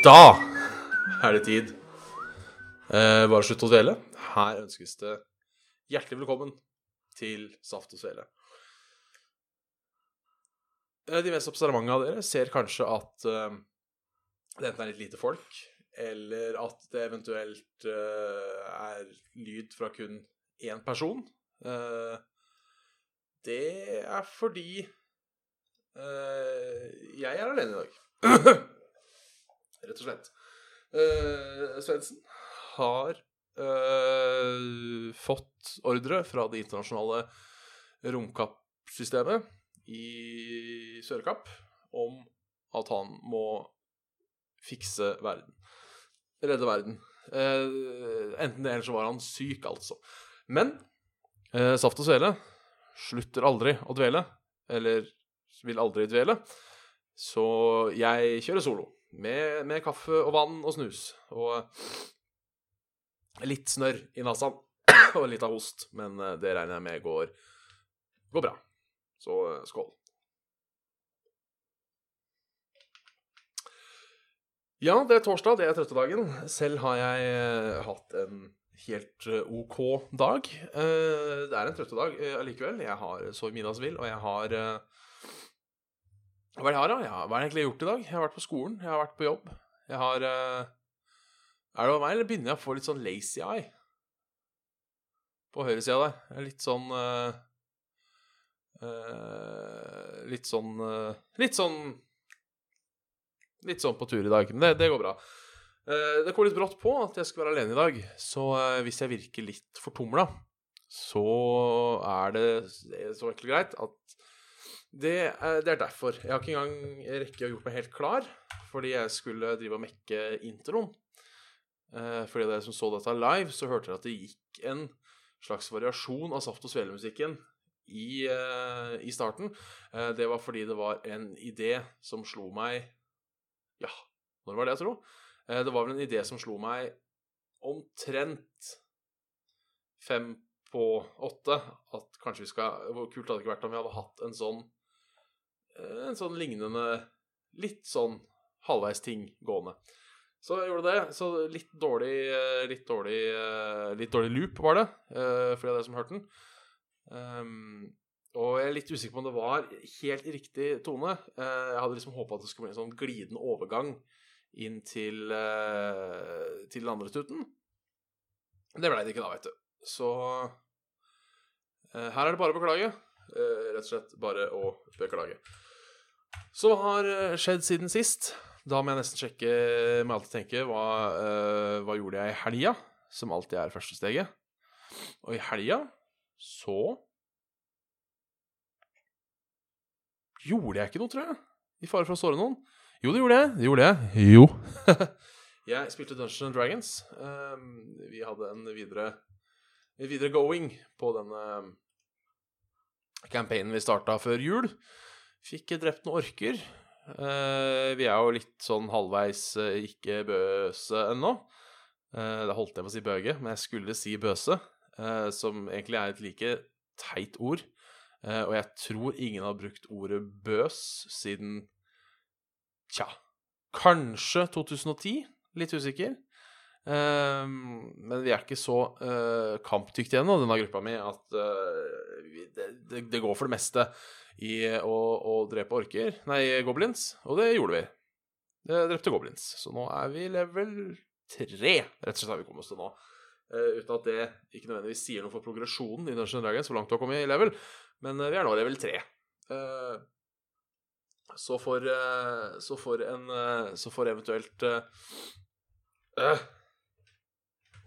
Da er det tid. Eh, bare slutt å dvele. Her ønskes det hjertelig velkommen til Saft og Svele. De mest observante av dere ser kanskje at eh, det enten er litt lite folk, eller at det eventuelt eh, er lyd fra kun én person. Eh, det er fordi eh, jeg er alene i dag. Rett og slett. Uh, Svendsen har uh, fått ordre fra det internasjonale romkappsystemet i Sørkapp om at han må fikse verden. Redde verden. Uh, enten det, eller så var han syk, altså. Men uh, Saft og Svele slutter aldri å dvele. Eller vil aldri dvele. Så jeg kjører solo. Med, med kaffe og vann og snus. Og litt snørr i nesa. og litt av host. Men eh, det regner jeg med går, går bra. Så eh, skål. Ja, det er torsdag, det er trøttedagen. Selv har jeg eh, hatt en helt OK dag. Det er en trøttedag allikevel. Jeg har sovet middagsvill, og jeg har Hva er det jeg har, da? Ja, hva har jeg egentlig gjort i dag? Jeg har vært på skolen, jeg har vært på jobb. Jeg har uh, Er det over meg, eller begynner jeg å få litt sånn lazy eye? På høyresida der. Jeg er litt sånn uh, uh, Litt sånn Litt sånn Litt sånn på tur i dag, men det, det går bra. Det kom litt brått på at jeg skal være alene i dag, så hvis jeg virker litt fortumla, så er det, det er så enkelt greit at det er, det er derfor. Jeg har ikke engang rekke å gjort meg helt klar, fordi jeg skulle drive og mekke introen. Eh, fordi dere som så dette live, så hørte dere at det gikk en slags variasjon av Saft og Svele-musikken i, eh, i starten. Eh, det var fordi det var en idé som slo meg Ja, når var det, jeg tror? Eh, det var vel en idé som slo meg omtrent fem på åtte. At kanskje vi skal Hvor kult hadde det ikke vært om vi hadde hatt en sånn En sånn lignende Litt sånn halvveis-ting gående. Så jeg gjorde det. Så litt dårlig eh, Litt dårlig eh, Litt dårlig loop var det, eh, for dere som hørte den. Um, og jeg er litt usikker på om det var helt riktig tone. Eh, Jeg hadde liksom håpa at det skulle bli en sånn glidende overgang inn til, eh, til den andre tuten. Det blei det ikke da, vet du. Så eh, her er det bare å beklage. Eh, Rett og slett bare å beklage. Så hva har eh, skjedd siden sist? Da må jeg nesten sjekke, må jeg alltid tenke, hva, eh, hva gjorde jeg i helga? Som alltid er første steget. Og i helga så Gjorde jeg ikke noe, tror jeg? I fare for å såre noen? Jo, det gjorde jeg. Det gjorde jeg. Jo. jeg spilte Dungeons and Dragons. Um, vi hadde en videre, en videre going på denne campaignen vi starta før jul. Fikk drept noen orker. Eh, vi er jo litt sånn halvveis eh, ikke bøse ennå. Uh, det holdt jeg på å si bøge, men jeg skulle si bøse, eh, som egentlig er et like teit ord. Eh, og jeg tror ingen har brukt ordet bøs siden Tja, kanskje 2010? Litt usikker. Eh, men vi er ikke så uh, kampdyktige ennå, denne gruppa mi, at eh, det, det, går for det meste i å, å drepe orker Nei, goblins. Og det gjorde vi. Det drepte goblins. Så nå er vi level tre, rett og slett har vi kommet oss til nå. Uh, uten at det ikke nødvendigvis sier noe for progresjonen i Dungeon Dragons, hvor langt du har kommet i level. Men uh, vi er nå level 3. Uh, så for eh, Så for en eh, Så for eventuelt eh,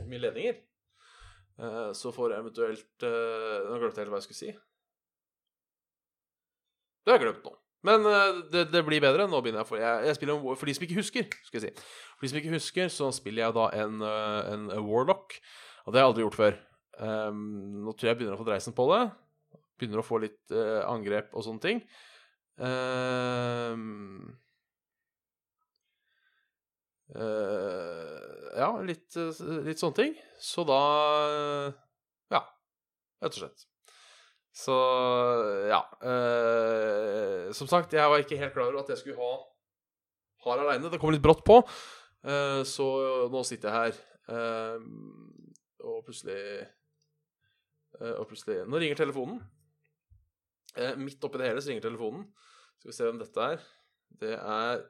Mye ledninger. Eh, Så får eventuelt eh, Nå glemte jeg helt hva jeg skulle si. Det har jeg glemt nå. Men eh, det, det blir bedre. Nå begynner jeg for jeg, jeg spiller For de som ikke husker, skal jeg si. For de som ikke husker, så spiller jeg da en, en Warlock. Og det har jeg aldri gjort før. Um, nå tror jeg jeg begynner å få dreisen på det. Begynner å få litt angrep og sånne ting. Um, ja, litt, eh, litt sånne ting. Så da Ja, rett og slett. Så ja. eh, som sagt, jeg var ikke helt klar over at jeg skulle ha Har aleine. Det kom litt brått på. Eh, så nå sitter jeg her, eh, og plutselig eh, Og plutselig Nå ringer telefonen. Eh, midt oppi det hele så ringer telefonen. Skal vi se hvem dette er. Det er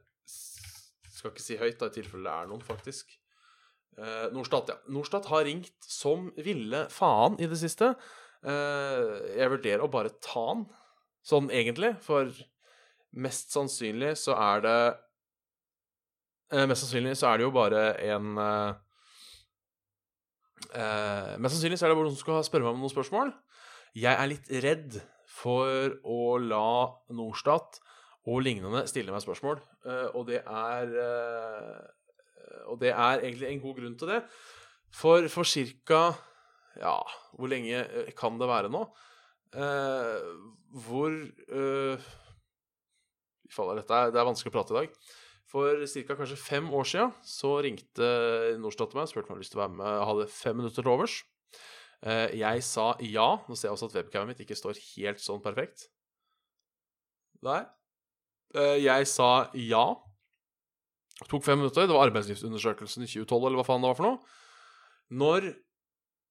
Skal ikke si høyt, da, i tilfelle det er noen, faktisk. Eh, Norstat, ja. Norstat har ringt som ville faen i det siste. Eh, jeg vurderer å bare ta den, sånn egentlig, for mest sannsynlig så er det eh, Mest sannsynlig så er det jo bare en eh, eh, Mest sannsynlig så er det bare noen som skal spørre meg om noen spørsmål. Jeg er litt redd for å la Norstat og lignende stiller meg spørsmål, eh, og det er eh, Og det er egentlig en god grunn til det. For for cirka ja, hvor lenge eh, kan det være nå? Eh, hvor eh, faller, dette er, Det er vanskelig å prate i dag. For ca. kanskje fem år siden så ringte Norstat meg og spurte om jeg hadde lyst til å være med. Jeg hadde fem minutter til overs. Eh, jeg sa ja. Nå ser jeg også at webcamet mitt ikke står helt sånn perfekt. Nei. Eh, jeg sa ja. Det tok fem minutter. Det var arbeidslivsundersøkelsen i 2012, eller hva faen det var for noe. Når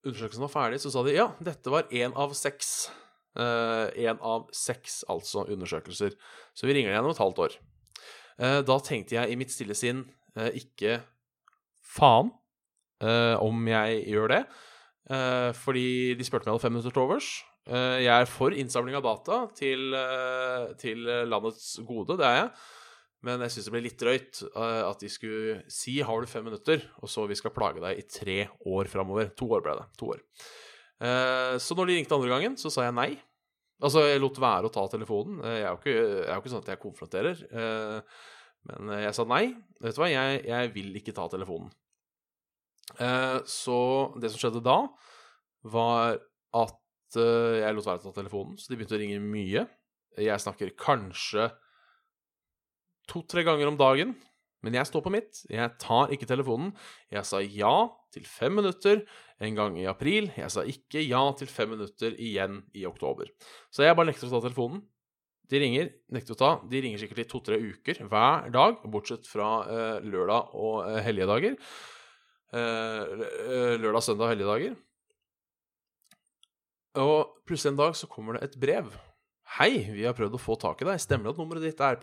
undersøkelsen var ferdig, så sa de ja, dette var én av seks. Én av seks, altså, undersøkelser. Så vi ringer igjen om et halvt år. Eh, da tenkte jeg i mitt stille sinn eh, ikke faen eh, om jeg gjør det. Eh, fordi de spurte om jeg hadde fem minutter til overs. Eh, jeg er for innsamling av data til, eh, til landets gode, det er jeg. Men jeg syns det ble litt drøyt eh, at de skulle si 'har du fem minutter', og så vi skal plage deg i tre år framover. To år ble det. To år. Så når de ringte andre gangen, så sa jeg nei. Altså, jeg lot være å ta telefonen. Jeg er jo ikke, er jo ikke sånn at jeg konfronterer. Men jeg sa nei. Vet du hva, jeg, jeg vil ikke ta telefonen. Så det som skjedde da, var at jeg lot være å ta telefonen, så de begynte å ringe mye. Jeg snakker kanskje to-tre ganger om dagen. Men jeg står på mitt. Jeg tar ikke telefonen. Jeg sa ja til fem minutter en gang i april. Jeg sa ikke ja til fem minutter igjen i oktober. Så jeg bare nekter å ta telefonen. De ringer, nekter å ta. De ringer sikkert i to-tre uker hver dag, bortsett fra uh, lørdag og uh, helgedager. Uh, lørdag, søndag og helgedager. Og plutselig en dag så kommer det et brev. Hei, vi har prøvd å få tak i deg. Stemmer det at nummeret ditt er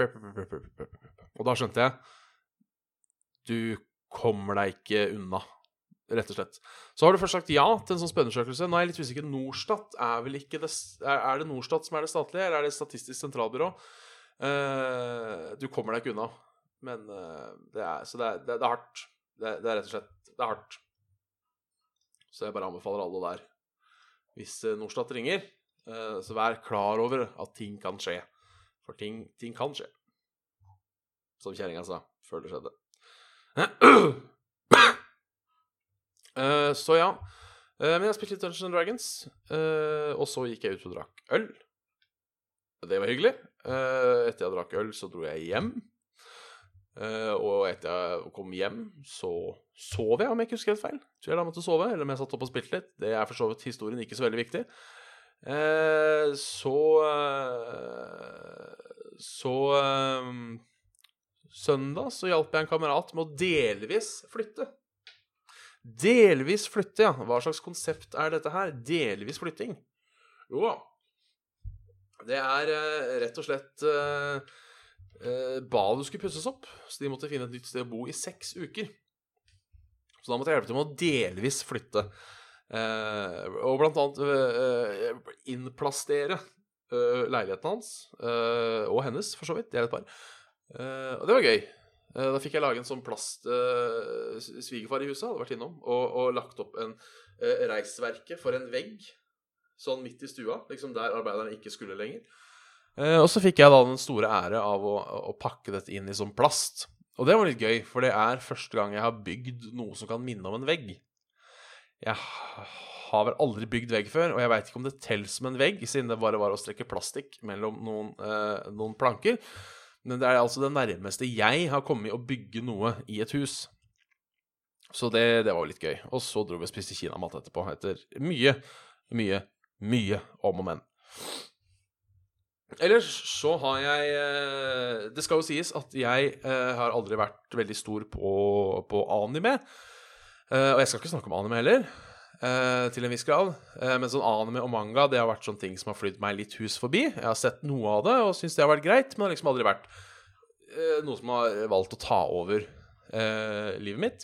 Og da skjønte jeg Du kommer deg ikke unna, rett og slett. Så har du først sagt ja til en sånn spørreundersøkelse. Nå er jeg litt usikker. Norstat er vel ikke det Er det Norstat som er det statlige, eller er det Statistisk sentralbyrå? Uh, du kommer deg ikke unna. Men uh, det er Så det er, det, er hardt. Det, det, er rett og slett Det er hardt. Så jeg bare anbefaler alle der. Hvis uh, Norstat ringer, så vær klar over at ting kan skje. For ting, ting kan skje. Som kjerringa sa før det skjedde. Uh, så ja. Men jeg spilte litt Dungeons Dragons, og så gikk jeg ut og drakk øl. Det var hyggelig. etter jeg drakk øl, så dro jeg hjem. Og etter jeg kom hjem, så sov jeg, om jeg ikke husker helt feil. Tror jeg la meg til å sove, eller om jeg satt opp og spilte litt. Det er for så vidt historien ikke så veldig viktig. så Så Søndag så hjalp jeg en kamerat med å delvis flytte. Delvis flytte, ja. Hva slags konsept er dette her? Delvis flytting. Jo da. Det er uh, rett og slett uh, uh, Badet skulle pusses opp, så de måtte finne et nytt sted å bo i seks uker. Så da måtte jeg hjelpe til med å delvis flytte. og blant annet innplastere leiligheten hans, og hennes, for så vidt. De er et par. Og det var gøy. Da fikk jeg lage en sånn plast Svigerfar i huset hadde vært innom og, og lagt opp en reisverke for en vegg sånn midt i stua, liksom der arbeiderne ikke skulle lenger. Eh, og så fikk jeg da den store ære av å, å pakke dette inn i sånn plast. Og det var litt gøy, for det er første gang jeg har bygd noe som kan minne om en vegg. Jeg har vel aldri bygd vegg før, og jeg veit ikke om det teller som en vegg, siden det bare var å strekke plastikk mellom noen, eh, noen planker. Men det er altså det nærmeste jeg har kommet å bygge noe i et hus. Så det, det var jo litt gøy. Og så dro vi og spiste kinamat etterpå, etter mye, mye, mye om og men. Ellers så har jeg eh, Det skal jo sies at jeg eh, har aldri vært veldig stor på, på anime. Eh, og jeg skal ikke snakke om anime heller, til en viss grad. men sånn anime og manga det har vært sånne ting som har flydd meg litt hus forbi. Jeg har sett noe av det og syns det har vært greit, men det har liksom aldri vært noe som har valgt å ta over livet mitt.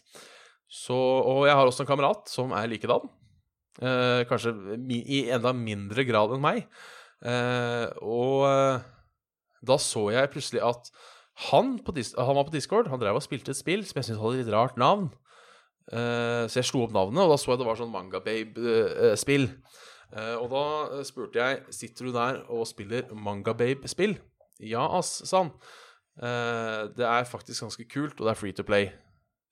Så, og jeg har også en kamerat som er likedan. kanskje i enda mindre grad enn meg. Eh, og eh, da så jeg plutselig at han, han, var på Discord. Han drev og spilte et spill som jeg syntes hadde litt rart navn. Uh, så jeg slo opp navnet, og da så jeg det var sånn Manga Babe-spill. Uh, og da spurte jeg Sitter du der og spiller Manga Babe-spill. Ja, ass, sa han. Uh, det er faktisk ganske kult, og det er free to play.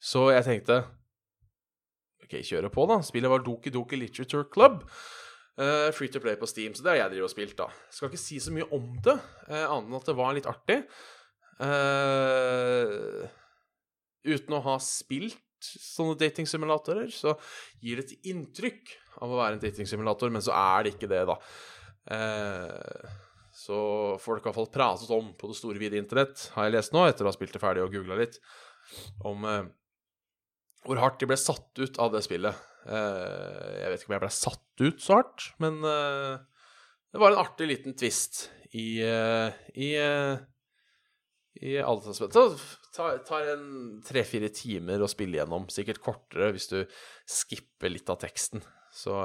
Så jeg tenkte OK, kjøre på, da. Spillet var Doki Doki Literature Club. Uh, free to play på Steam, så det har jeg drevet og spilt, da. Skal ikke si så mye om det, uh, annet enn at det var litt artig. Uh, uten å ha spilt sånne datingsimulatorer, så gir det et inntrykk av å være en datingsimulator, men så er det ikke det, da. så folk har fått pratet om på det store, vide internett, har jeg lest nå, etter å ha spilt det ferdig og googla litt, om hvor hardt de ble satt ut av det spillet. Eh, jeg vet ikke om jeg ble satt ut så hardt, men eh, det var en artig liten twist i, eh, i, i alle aspekt. Så tar en tre-fire timer å spille gjennom, sikkert kortere hvis du skipper litt av teksten. Så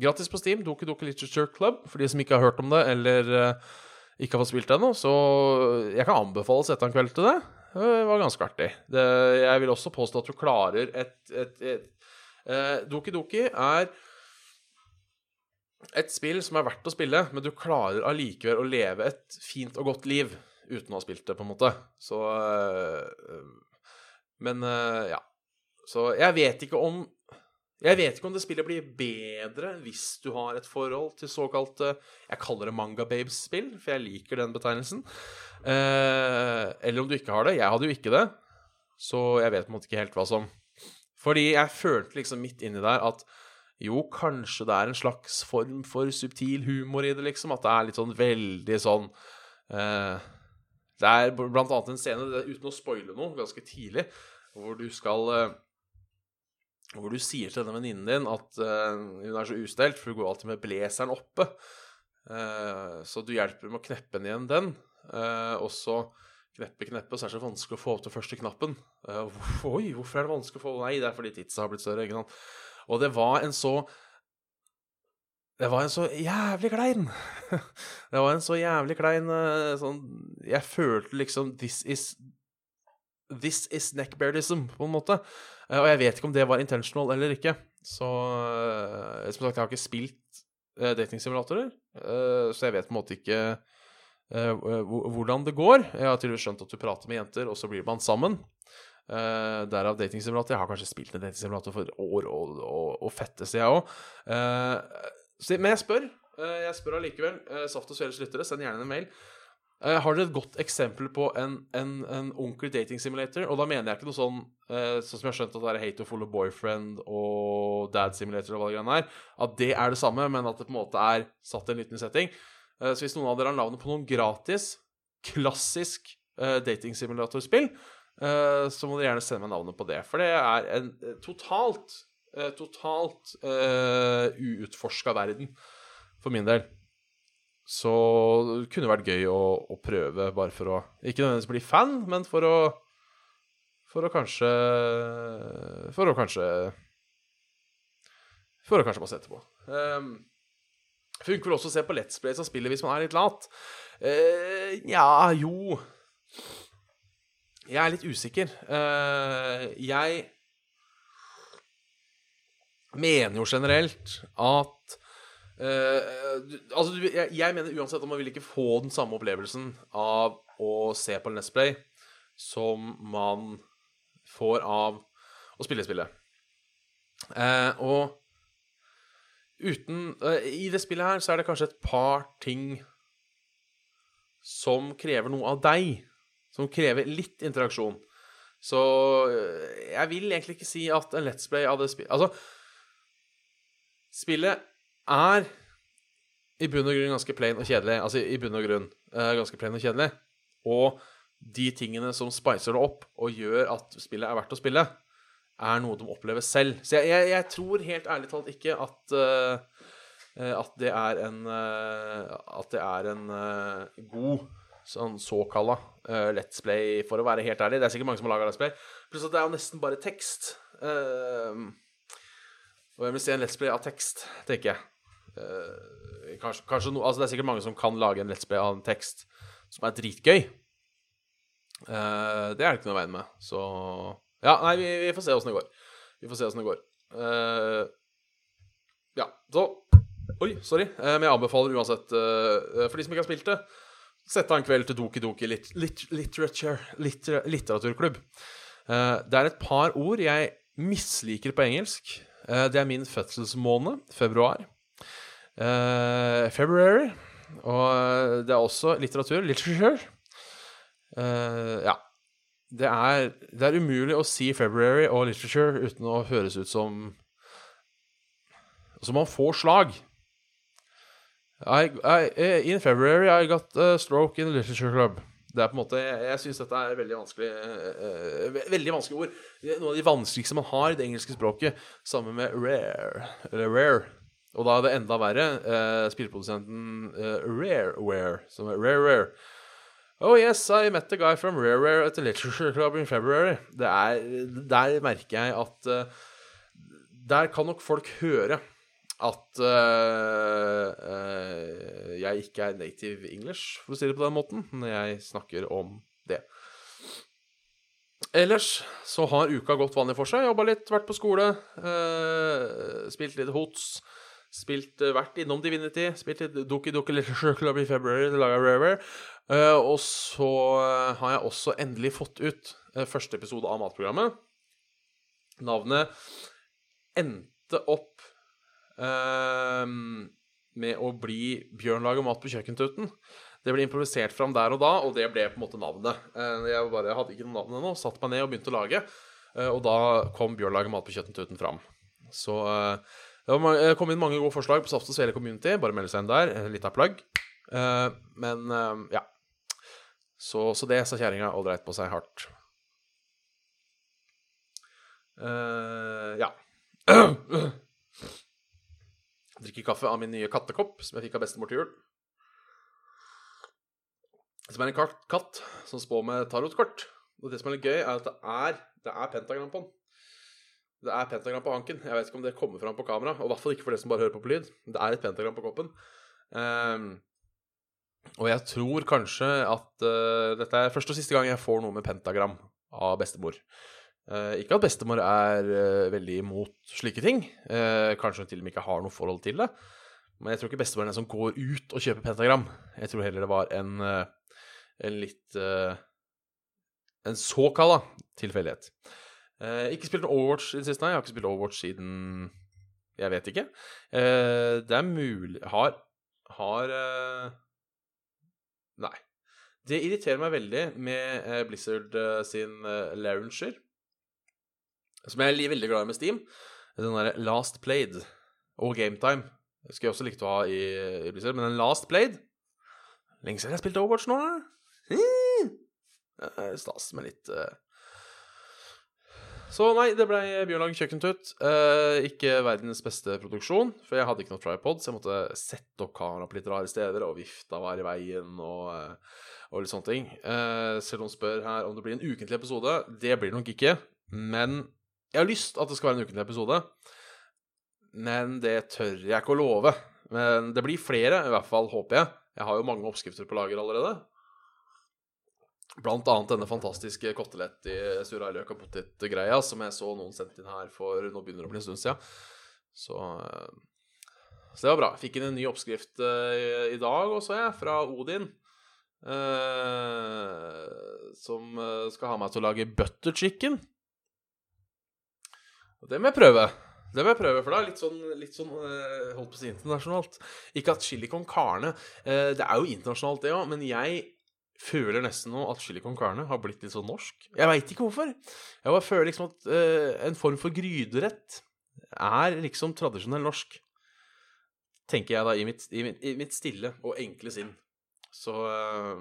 gratis på Steam, Doki Doki Literature Club, for de som ikke har hørt om det, eller ikke har fått spilt det ennå. Så jeg kan anbefale å sette en kveld til det. Det var ganske artig. Det, jeg vil også påstå at du klarer et, et, et Eh, Doki Doki er et spill som er verdt å spille, men du klarer allikevel å leve et fint og godt liv uten å ha spilt det, på en måte. Så eh, Men eh, ja. Så jeg vet ikke om jeg vet ikke om det spillet blir bedre hvis du har et forhold til såkalte Jeg kaller det Manga Babes-spill, for jeg liker den betegnelsen. Eh, eller om du ikke har det. Jeg hadde jo ikke det, så jeg vet på en måte ikke helt hva som fordi jeg følte liksom midt inni der at jo, kanskje det er en slags form for subtil humor i det, liksom. At det er litt sånn veldig sånn eh, Det er blant annet en scene, uten å spoile noe, ganske tidlig, hvor du skal eh, Hvor du sier til denne venninnen din at uh, hun er så ustelt, for hun går alltid med blazeren oppe. Uh, så du hjelper med å kneppe igjen den, eh, og så kneppe, kneppe, så er det så vanskelig å få opp til første knappen. Uh, oi, hvorfor er det vanskelig å få Nei, det er fordi tidsa har blitt større. ikke sant? Og det var en så Det var en så jævlig klein Det var en så jævlig klein uh, sånn Jeg følte liksom This is This is neckbeardism, på en måte. Uh, og jeg vet ikke om det var intentional eller ikke. Så som sagt, jeg har ikke spilt datingsimulatorer, så jeg vet på en måte ikke Eh, hvordan det går. Jeg har tydeligvis skjønt at du prater med jenter, og så blir man sammen. Uh, derav datingsimulator. Jeg har kanskje spilt en datingsimulator for år og, og, og fetteste, jeg òg. Eh, men jeg spør. Jeg spør allikevel. Saft og Sveles lyttere, send gjerne en mail. har dere et godt eksempel på en, en, en onkel dating simulator? Og da mener jeg ikke noe sånn sånn som jeg har skjønt at det er Hate to Follow Boyfriend og Dad Simulator og hva det greiene er. At det er det samme, men at det på en måte er satt i en liten setting. Eh, så hvis noen av dere har navnet på noen gratis, klassisk uh, datingsimulatorspill, uh, så må dere gjerne sende meg navnet på det. For det er en totalt, totalt uh, verden for min del. Så det kunne vært gøy å, å, prøve, bare for å Ikke nødvendigvis bli fan, men for å For å kanskje For å kanskje For å kanskje bare sette på. Um, Funker vel også å se på Let's Play av spillet hvis man er litt lat. Uh, ja, jo Jeg er litt usikker. Uh, jeg mener jo generelt at uh, Altså, jeg, jeg mener uansett at man vil ikke få den samme opplevelsen av å se på Let's Play som man får av å spille spillet. Og uten uh, I det spillet her så er det kanskje et par ting som krever noe av deg. Som krever litt interaksjon. Så uh, jeg vil egentlig ikke si at en Let's Play av det spillet Altså, spillet er i bunn og grunn ganske plain og kjedelig. Altså i bunn og grunn uh, ganske plain og kjedelig. Og de tingene som spicer det opp og gjør at spillet er verdt å spille, er noe de opplever selv. Så jeg, jeg, jeg tror helt ærlig talt ikke at uh, at det er en uh, At det er en uh, god sånn såkalla Let's Play, for å være helt ærlig. Det er sikkert mange som har laga Let's Play. Pluss at det er jo nesten bare tekst. og jeg vil se en Let's Play av tekst, tenker jeg. kanskje, kanskje no, altså Det er sikkert mange som kan lage en Let's Play av en tekst som er dritgøy. det er det ikke noe veien med. Så ja, nei, vi, vi får se åssen det går. Vi får se åssen det går. Uh, ja, så Oi, sorry. Uh, men jeg anbefaler uansett, uh, for de som ikke har spilt det, sette av en kveld til Doki Doki lit, lit, Literature litter, Litteraturklubb. det er et par ord jeg misliker på engelsk. det er min fødselsmåned, februar. February. Og det er også litteratur. Literature. ja det er, det er, umulig å si February og literature uten å høres ut som Som man får slag. I, I, in February I got a stroke in the literature club. Det er på en måte, Jeg, jeg syns dette er veldig vanskelig uh, Veldig vanskelige ord. Noe av de vanskeligste man har i det engelske språket, sammen med rare. Eller rare. Og da er det enda verre. Uh, spillprodusenten uh, Rareware, som er rare, rare. Oh yes, I met the guy from Rare Rare at the Literature Club in February. Er, der merker jeg at uh, Der kan nok folk høre at uh, uh, jeg ikke er native English, for å si det på den måten, når jeg snakker om det. Ellers så har uka gått vanlig for seg. Jobba litt, vært på skole, spilt litt hots. Spilt, vært innom Divinity, spilt litt Doki Doki Literature Club i February, laga Rare Rare. Uh, og så uh, har jeg også endelig fått ut uh, første episode av matprogrammet. Navnet endte opp med å bli 'Bjørn lager mat på kjøkkentuten'. Det ble improvisert fram der og da, og det ble på en måte navnet. jeg bare hadde ikke noe navn ennå, satte meg ned og begynte å lage. og da kom 'Bjørn lager mat på kjøkkentuten' fram. Så det kom inn mange gode forslag på Saft og Svele Community. Bare melde seg inn der. Litt av plagg. men ja. Så, så det sa kjerringa og dreit på seg hardt. Uh, ja. Drikker kaffe av min nye kattekopp, som jeg fikk av bestemor til jul. Som er en katt, som spår med tarotkort. Og det som er litt gøy, er at det er, det er pentagram på den. Det er pentagram på hanken. Jeg vet ikke om det kommer fram på kamera. Og i hvert fall ikke for det som bare hører på på lyd. Det er et pentagram på koppen. Um, og jeg tror kanskje at uh, dette er første og siste gang jeg får noe med pentagram av bestemor. Uh, ikke at bestemor er uh, veldig imot slike ting. kanskje hun til og med ikke har noe forhold til det. Men jeg tror ikke bestemor er den som går ut og kjøper pentagram. Jeg tror heller det var en, en litt En såkalla tilfeldighet. ikke spilt Overwatch i det siste, nei. Jeg har ikke spilt Overwatch siden Jeg vet ikke. det er mulig Har, har Nei. Det irriterer meg veldig med eh, Blizzard eh, sin Larencher launcher, som jeg er veldig glad i med Steam. Den derre Last Played og Gametime skulle jeg også likt å ha i, i Blizzard, men den Last Played Lenge siden jeg har spilt Overwatch nå, stas med litt uh... Så nei, det ble Bjørnlag kjøkkentut. Uh, ikke verdens beste produksjon, for jeg hadde ikke noe tripod, så jeg måtte sette opp kamera på litt rare steder, og vifta var i veien, og, uh, og litt sånne ting. Uh, selv om hun spør her om det blir en ukentlig episode. Det blir det nok ikke, men jeg har lyst at det skal være en ukentlig episode. Men det tør jeg ikke å love. Men det blir flere, i hvert fall, håper jeg. Jeg har jo mange oppskrifter på lager allerede. Blant annet denne fantastiske kotelett i surreiløk og potet-greia som jeg så noen sendte inn her for nå begynner det å bli en stund siden. Så Så det var bra. Fikk inn en ny oppskrift eh, i dag også, jeg, fra Odin. eh, som eh, skal ha meg til å lage butter chicken. Og det må jeg prøve. Det må jeg prøve, for det er litt sånn, litt sånn eh, holdt på å si internasjonalt. Ikke at chili con carne eh, Det er jo internasjonalt, det òg, men jeg føler nesten nå at chili con carne har blitt litt sånn norsk. Jeg veit ikke hvorfor. Jeg bare føler liksom at uh, en form for gryderett er liksom tradisjonell norsk. Tenker jeg da i mitt, i mitt, i mitt stille og enkle sinn. Så uh,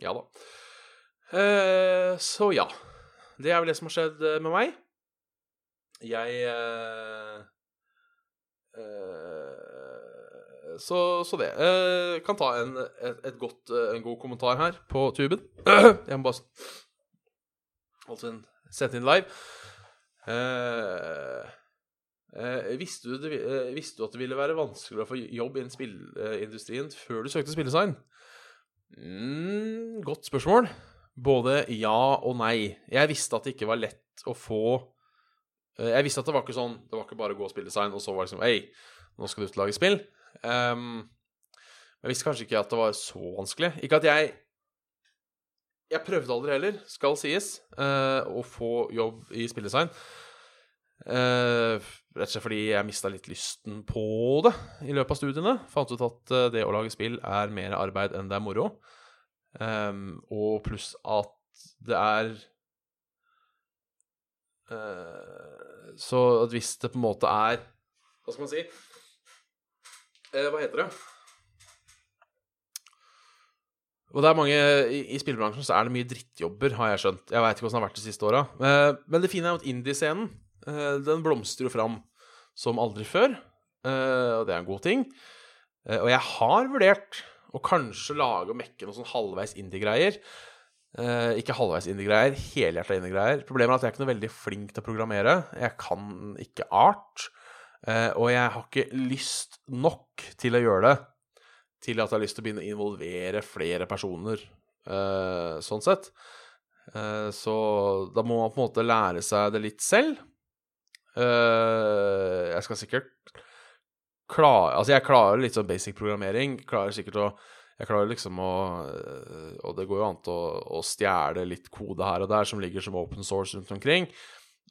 Ja da. Uh, så ja. Det er vel det som har skjedd med meg. Jeg så, så det. Eh, kan ta en, et, et godt, eh, en god kommentar her på tuben. Jeg må bare Altså en sette inn live. Eh, eh, visste, du det, eh, visste du at det ville være vanskeligere å få jobb innen spillindustrien før du søkte spilledesign? Mm, godt spørsmål. Både ja og nei. Jeg visste at det ikke var lett å få Jeg visste at det var ikke sånn Det var ikke bare å gå og spille design, og så var det liksom Hei, nå skal du ut og lage spill. Um, jeg visste kanskje ikke at det var så vanskelig. Ikke at jeg Jeg prøvde aldri heller, skal sies, uh, å få jobb i spilledesign. Uh, rett og slett fordi jeg mista litt lysten på det i løpet av studiene. Fant ut at eh, det å lage spill er mer arbeid enn det er moro. Um, og pluss at det er uh, Så at hvis det på en måte er Hva skal man si? Eh, hva heter det? Og det er mange I, i spillbransjen så er det mye drittjobber, har jeg skjønt. Jeg veit ikke åssen det har vært de siste åra. Eh, men det fine er at indie-scenen eh, den blomstrer jo fram som aldri før. Eh, og det er en god ting. Eh, og jeg har vurdert å kanskje lage og mekke noen sånn halvveis indie-greier. Eh, ikke halvveis indie-greier, helhjerta indie-greier. Problemet er at jeg er ikke noe veldig flink til å programmere. Jeg kan ikke art. Eh, og jeg har ikke lyst nok til å gjøre det til at jeg har lyst til å begynne å involvere flere personer, eh, sånn sett. Eh, så da må man på en måte lære seg det litt selv. Jeg skal sikkert klare Altså, jeg klarer litt sånn basic programmering. Klarer sikkert å Jeg klarer liksom å Og det går jo an å, å stjele litt kode her og der som ligger som open source rundt omkring.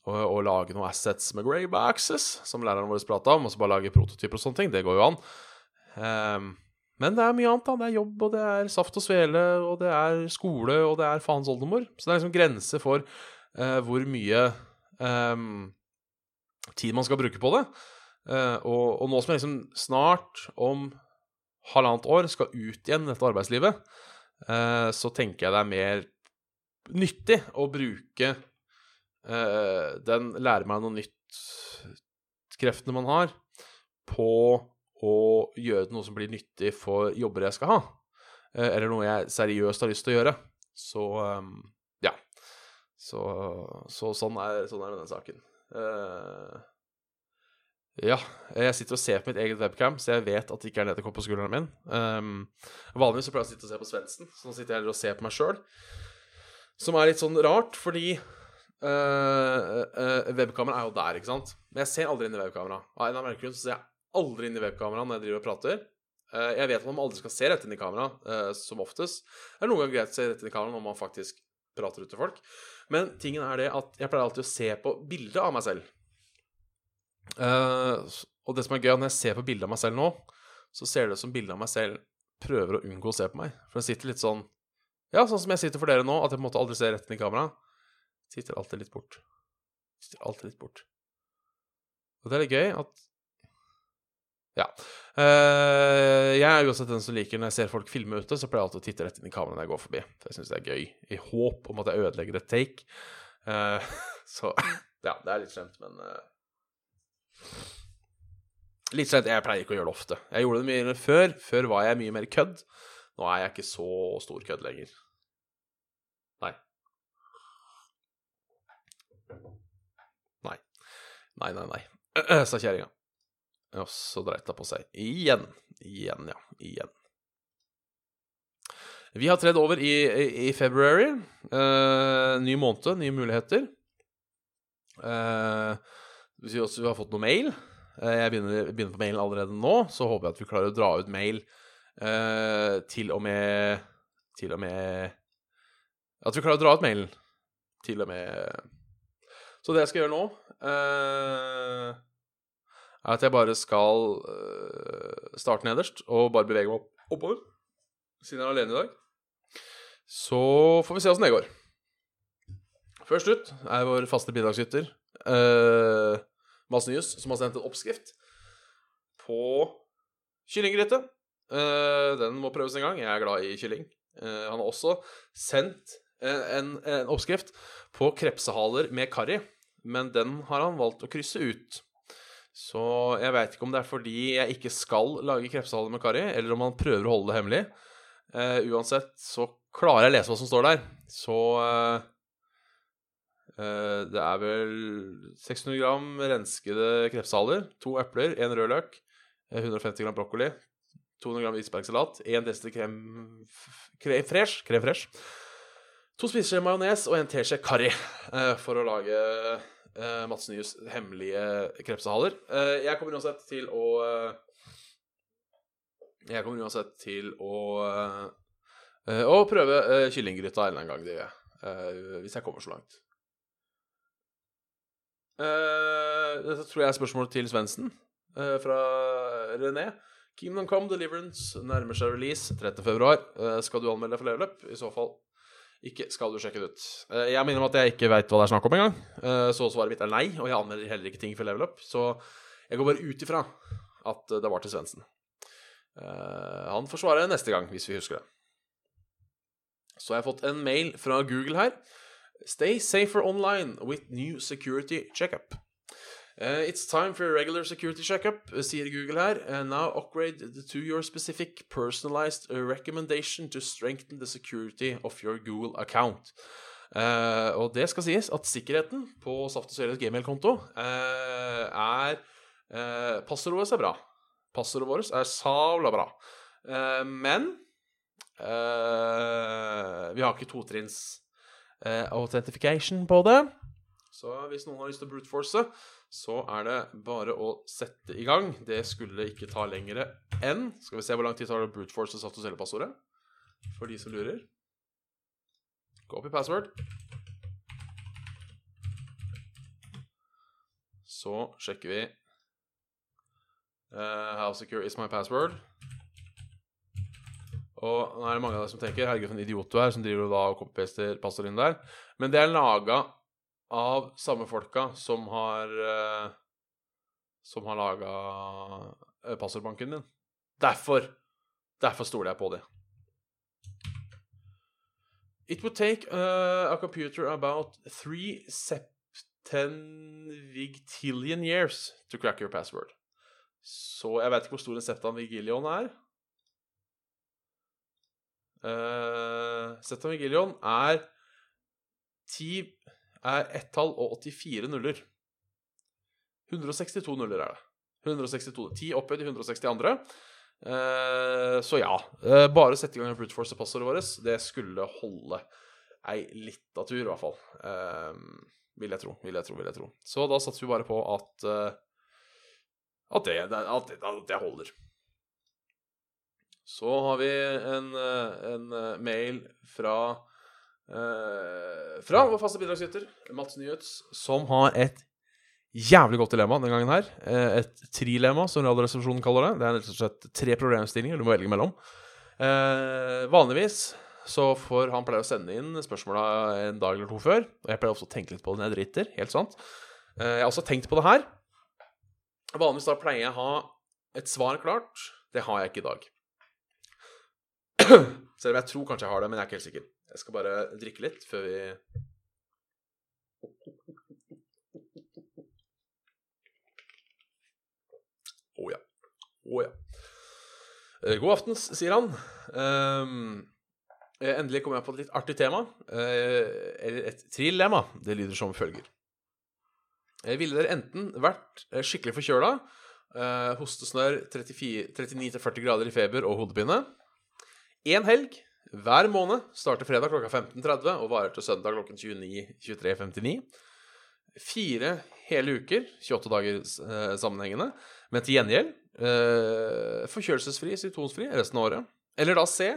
Og lage noen assets med grey boxes, som læreren vår prata om. Og så bare lage prototyper og sånne ting. Det går jo an. Um, men det er mye annet. da, Det er jobb, og det er saft og svele, og det er skole, og det er faens oldemor. Så det er liksom grenser for uh, hvor mye um, tid man skal bruke på det. Uh, og, og nå som jeg liksom snart, om halvannet år, skal ut igjen dette arbeidslivet, uh, så tenker jeg det er mer nyttig å bruke den lærer meg noe nytt-kreftene man har, på å gjøre noe som blir nyttig for jobber jeg skal ha, eh, eller noe jeg seriøst har lyst til å gjøre. Så um, ja. Så, så sånn, er, sånn er denne saken. Uh, ja, jeg sitter og ser på mitt eget webcam, så jeg vet at det ikke er nede på skulderen min. Um, vanligvis så pleier jeg å sitte og se på Svendsen, så nå sitter jeg heller og ser på meg sjøl. Som er litt sånn rart, fordi uh, uh, webkameraet er jo der, ikke sant? Men jeg ser aldri inn i webkameraet. Av en eller annen grunn så ser jeg aldri inn i webkameraet når jeg driver og prater. Eh, jeg vet at man aldri skal se rett inn i kamera, eh, som oftest. Det er noen ganger greit å se rett inn i kamera når man faktisk prater ut til folk. Men tingen er det at jeg pleier alltid å se på bildet av meg selv. Uh, og det som er gøy, når jeg ser på bildet av meg selv nå, så ser det ut som bildet av meg selv prøver å unngå å se på meg. For jeg sitter litt sånn Ja, sånn som jeg sitter for dere nå, at jeg på en måte aldri ser rett inn i kamera. Sitter alltid litt bort. Sitter alltid litt bort. Og det er litt gøy at ja. Uh, jeg er uansett den som liker når jeg ser folk filme ute, så pleier jeg alltid å titte rett inn i kameraet når jeg går forbi. For jeg syns det er gøy. I håp om at jeg ødelegger et take. Uh, så ja, det er litt slemt, men uh, Litt slemt. Jeg pleier ikke å gjøre det ofte. Jeg gjorde det mye før. Før var jeg mye mer kødd. Nå er jeg ikke så stor kødd lenger. Nei. Nei, nei, nei, sa kjerringa. Og så dreit det på seg. Igjen. Igjen, ja. Igjen. Vi har tredd over i, i, i february. Eh, ny måned, nye muligheter. Eh, vi, også vi har fått noe mail. Eh, Jeg begynner, begynner på mailen allerede nå, så håper jeg at vi klarer å dra ut mail eh, til og med Til og med At vi klarer å dra ut mailen til og med Så det jeg skal gjøre nå, eh, er at jeg bare skal eh, starte nederst og bare bevege meg opp, oppover. Siden jeg er alene i dag. Så får vi se åssen det går. Først ut er vår faste bidragsyter, uh, Mads Nyhus, som har sendt en oppskrift på kyllinggryte. Eh, den må prøves en gang. Jeg er glad i kylling. Eh, han har også sendt en, en, en oppskrift på krepsehaler med karri, men den har han valgt å krysse ut. Så jeg veit ikke om det er fordi jeg ikke skal lage krepsehaler med karri, eller om han prøver å holde det hemmelig. Uh, uansett så klarer jeg å lese hva som står der. Så uh, uh, det er vel 600 gram renskede krepsehaler, to epler, én rødløk, løk, 150 gram brokkoli, 200 gram isbergsalat, 1 dl krem, krem fresh, krem fresh, to spiseskjeer majones og en teskje karri eh, for å lage eh, Mats Nyhus hemmelige krepsehaler. Eh, jeg kommer uansett til å Jeg kommer uansett til å Å prøve uh, kyllinggryta en gang, det gjør jeg. hvis jeg kommer så langt. Dette tror jeg er spørsmålet til Svendsen fra René. Kingdom Come Deliverance nærmer seg release 30. februar. Eh, skal du anmelde deg for leveløp? I så fall ikke skal du sjekke det ut. Eh, jeg minner om at jeg ikke veit hva det er snakk om engang. Uh, så svaret mitt er nei, og jeg anmelder heller ikke ting for level up. Så jeg går bare ut ifra at det var til Svendsen. Eh, han får svare neste gang, hvis vi husker det. Så jeg har jeg fått en mail fra Google her. Stay safer online with new security checkup. Uh, it's time for a regular security checkup, uh, sier Google her. Uh, now upgrade to your specific personalized recommendation to strengthen the security of your Google account. Uh, og det skal sies at sikkerheten på Saft og Svele's gmail-konto er uh, Passordet vårt er bra. Passordet vårt er savla bra. Men vi har ikke totrinns authentification på det. Så hvis noen har lyst til å brute force, så er det bare å sette i gang. Det skulle ikke ta lengre enn Skal vi se hvor lang tid tar det brute force satt og selge passordet? For de som lurer. Gå opp i password. Så sjekker vi uh, How secure is my password? Og nå er det mange av dere som tenker Herregud, for en idiot du er, som driver og da og copy-paster passordet inn der. Men det er laga av samme folka som har uh, Som har laga uh, passordbanken din. Derfor Derfor stoler jeg på det. It would take uh, a computer about three septenvigtillion years to crack your password. Så jeg vet ikke hvor stor en septanvigillion er. Uh, septanvigillion er ti er ett tall og 84 nuller. 162 nuller er det. 162, 10 opphøyd i 162. Uh, så ja. Uh, bare sette i gang brute force-passordet vårt. Det skulle holde ei lita tur, i hvert fall. Uh, vil jeg tro, vil jeg tro, vil jeg tro. Så da satser vi bare på at at det, at, det, at det holder. Så har vi en, en mail fra fra vår faste bidragsyter, Mats Nyhets, som har et jævlig godt dilemma denne gangen her. Et trilemma, som Radioresepsjonen kaller det. Det er rett og slett tre problemstillinger du må velge mellom. Eh, vanligvis så får han pleier å sende inn spørsmåla en dag eller to før. Og jeg pleier også å tenke litt på det når jeg driter. Helt sant. Eh, jeg har også tenkt på det her. Vanligvis da pleier jeg å ha et svar klart. Det har jeg ikke i dag. Selv om jeg tror kanskje jeg har det, men jeg er ikke helt sikker. Jeg skal bare drikke litt før vi Å oh, ja. Å oh, ja. God aftens, sier han. Um, endelig kom jeg på et litt artig tema. Uh, eller et trilemma. Det lyder som følger. Ville dere enten vært skikkelig forkjøla, uh, hostesnørr 39-40 grader i feber og hodepine, én helg hver måned, starter fredag klokka 15.30 og varer til søndag klokken 29.23.59, fire hele uker, 28 dager eh, sammenhengende, men til gjengjeld eh, forkjølelsesfri, symptomsfri resten av året. Eller da C.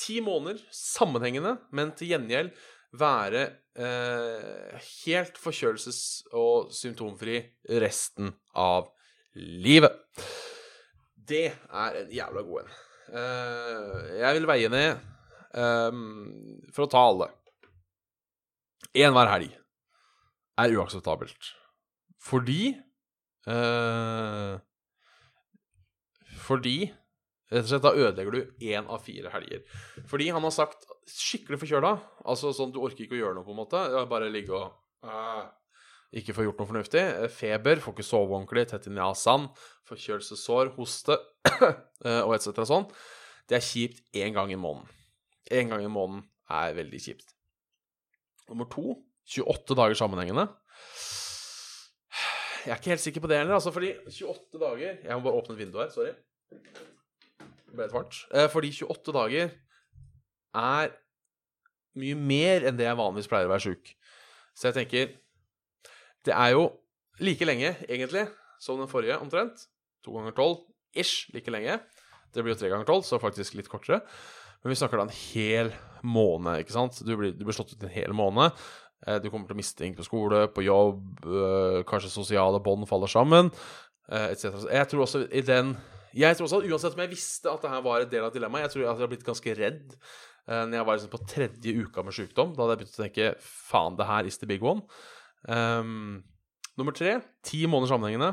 Ti måneder sammenhengende, men til gjengjeld være eh, helt forkjølelses- og symptomfri resten av livet. Det er en jævla god en. Eh, jeg vil veie ned eh, for å ta alle. Én hver helg er uakseptabelt. Fordi uh, Fordi Rett og slett, Da ødelegger du én av fire helger. Fordi han har sagt skikkelig forkjøla. Altså sånn du orker ikke å gjøre noe, på en måte. Bare ligge og uh, Ikke få gjort noe fornuftig. Feber, får ikke sove ordentlig, tett i nesen, forkjølelsessår, hoste og etc. sånn. Det er kjipt én gang i måneden. Én gang i måneden er veldig kjipt. Nummer to 28 dager sammenhengende. Jeg er ikke helt sikker på det heller, altså, fordi 28 dager Jeg må bare åpne et vindu her. Sorry. Det ble litt varmt. Eh, fordi 28 dager er mye mer enn det jeg vanligvis pleier å være sjuk. Så jeg tenker Det er jo like lenge, egentlig, som den forrige, omtrent. To ganger tolv ish like lenge. Det blir jo tre ganger tolv, så faktisk litt kortere. Men vi snakker da en hel måned, ikke sant? Du blir, du blir slått ut en hel måned. Eh, du kommer til å miste ting på skole, på jobb, øh, kanskje sosiale bånd faller sammen, øh, etc. Jeg tror også i den jeg tror også at Uansett om jeg visste at det her var en del av dilemmaet Jeg tror at jeg har blitt ganske redd når jeg var liksom på tredje uka med sykdom. Da hadde jeg begynt å tenke faen, det her is the big one. Um, nummer tre ti måneder sammenhengende.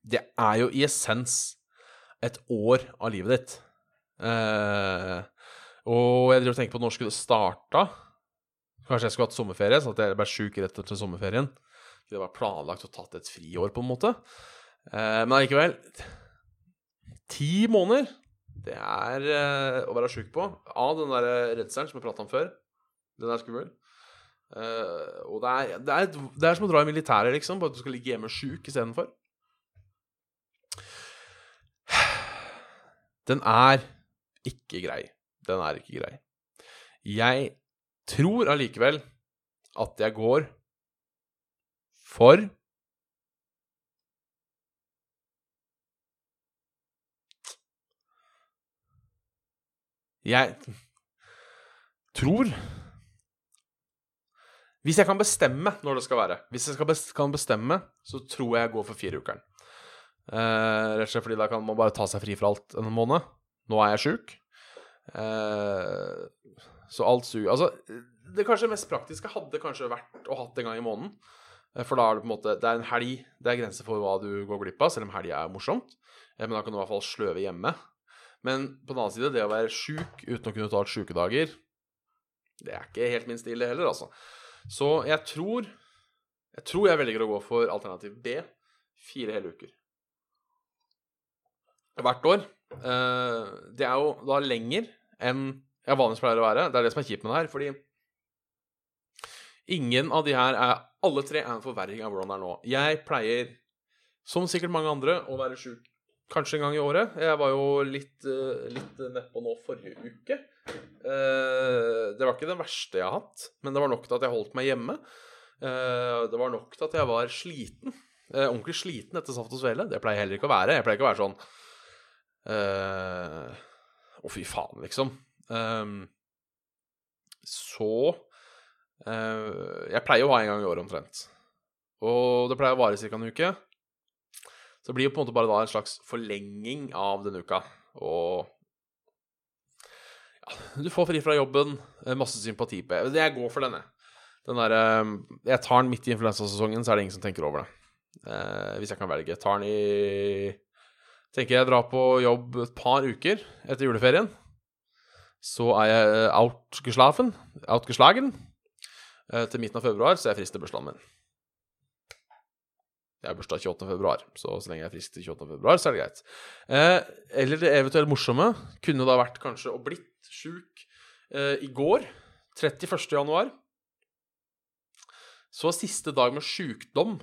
Det er jo i essens et år av livet ditt. Uh, og jeg driver og tenker på når skulle det starta. Kanskje jeg skulle hatt sommerferie, sånn at jeg ble sjuk rett etter sommerferien. Det var planlagt å tatt et friår, på en måte. Uh, men allikevel Ti måneder, det er uh, å være sjuk på. Av den der redselen som jeg prata om før. Den er skummel. Og det er, det, er, det er, som å dra i militæret, liksom. Bare at du skal ligge hjemme sjuk istedenfor. Den er ikke grei. Den er ikke grei. Jeg tror allikevel at jeg går for Jeg tror Hvis jeg kan bestemme når det skal være Hvis jeg best, kan bestemme, så tror jeg jeg går for fireukeren. Eh, rett og slett fordi da kan man bare ta seg fri fra alt en måned. Nå er jeg sjuk. Uh, så alt suger Altså, det kanskje mest praktiske hadde kanskje vært å hatt en gang i måneden. Uh, for da er det på en måte Det er en helg. Det er grenser for hva du går glipp av, selv om helg er morsomt. men da kan du i hvert fall sløve hjemme. Men på den annen side, det å være sjuk uten å kunne ta ut sjukedager, det er ikke helt min stil, det heller, altså. Så jeg tror Jeg tror jeg velger å gå for alternativ B. Fire hele uker. Hvert år. Eh, det er jo da lenger enn jeg vanligvis pleier å være. Det er det som er kjipt med det her, fordi ingen av de her er Alle tre er en forverring av hvordan det er nå. Jeg pleier, som sikkert mange andre, å være sjuk Kanskje en gang i året. Jeg var jo litt, uh, litt nedpå nå forrige uke. Uh, det var ikke det verste jeg har hatt, men det var nok til at jeg holdt meg hjemme. Det var nok til at jeg var sliten. Ordentlig sliten etter Saft og Svele. Det pleier jeg heller ikke å være. Jeg pleier ikke å være sånn Å, fy faen, liksom. Um, så Jeg pleier å ha en gang i året omtrent. Og det pleier å vare ca. en uke. Så det blir jo på en måte bare da en slags forlenging av denne uka. Og ja, du får fri fra jobben, eh, masse sympati på Jeg går for denne. Den der, eh, jeg tar den midt i influensasesongen, så er det ingen som tenker over det. Eh, hvis jeg kan velge. Jeg tar den i Tenker jeg drar på jobb et par uker etter juleferien. Så er jeg outgeslagen, outgeslagen eh, til midten av februar, så jeg frister bursdagen min. Jeg har bursdag 28. februar, så så lenge jeg er frisk til 28. februar, så er det greit. Eh, eller det eventuelt morsomme kunne da vært kanskje å blitt sjuk eh, i går, 31. januar. Så siste dag med sjukdom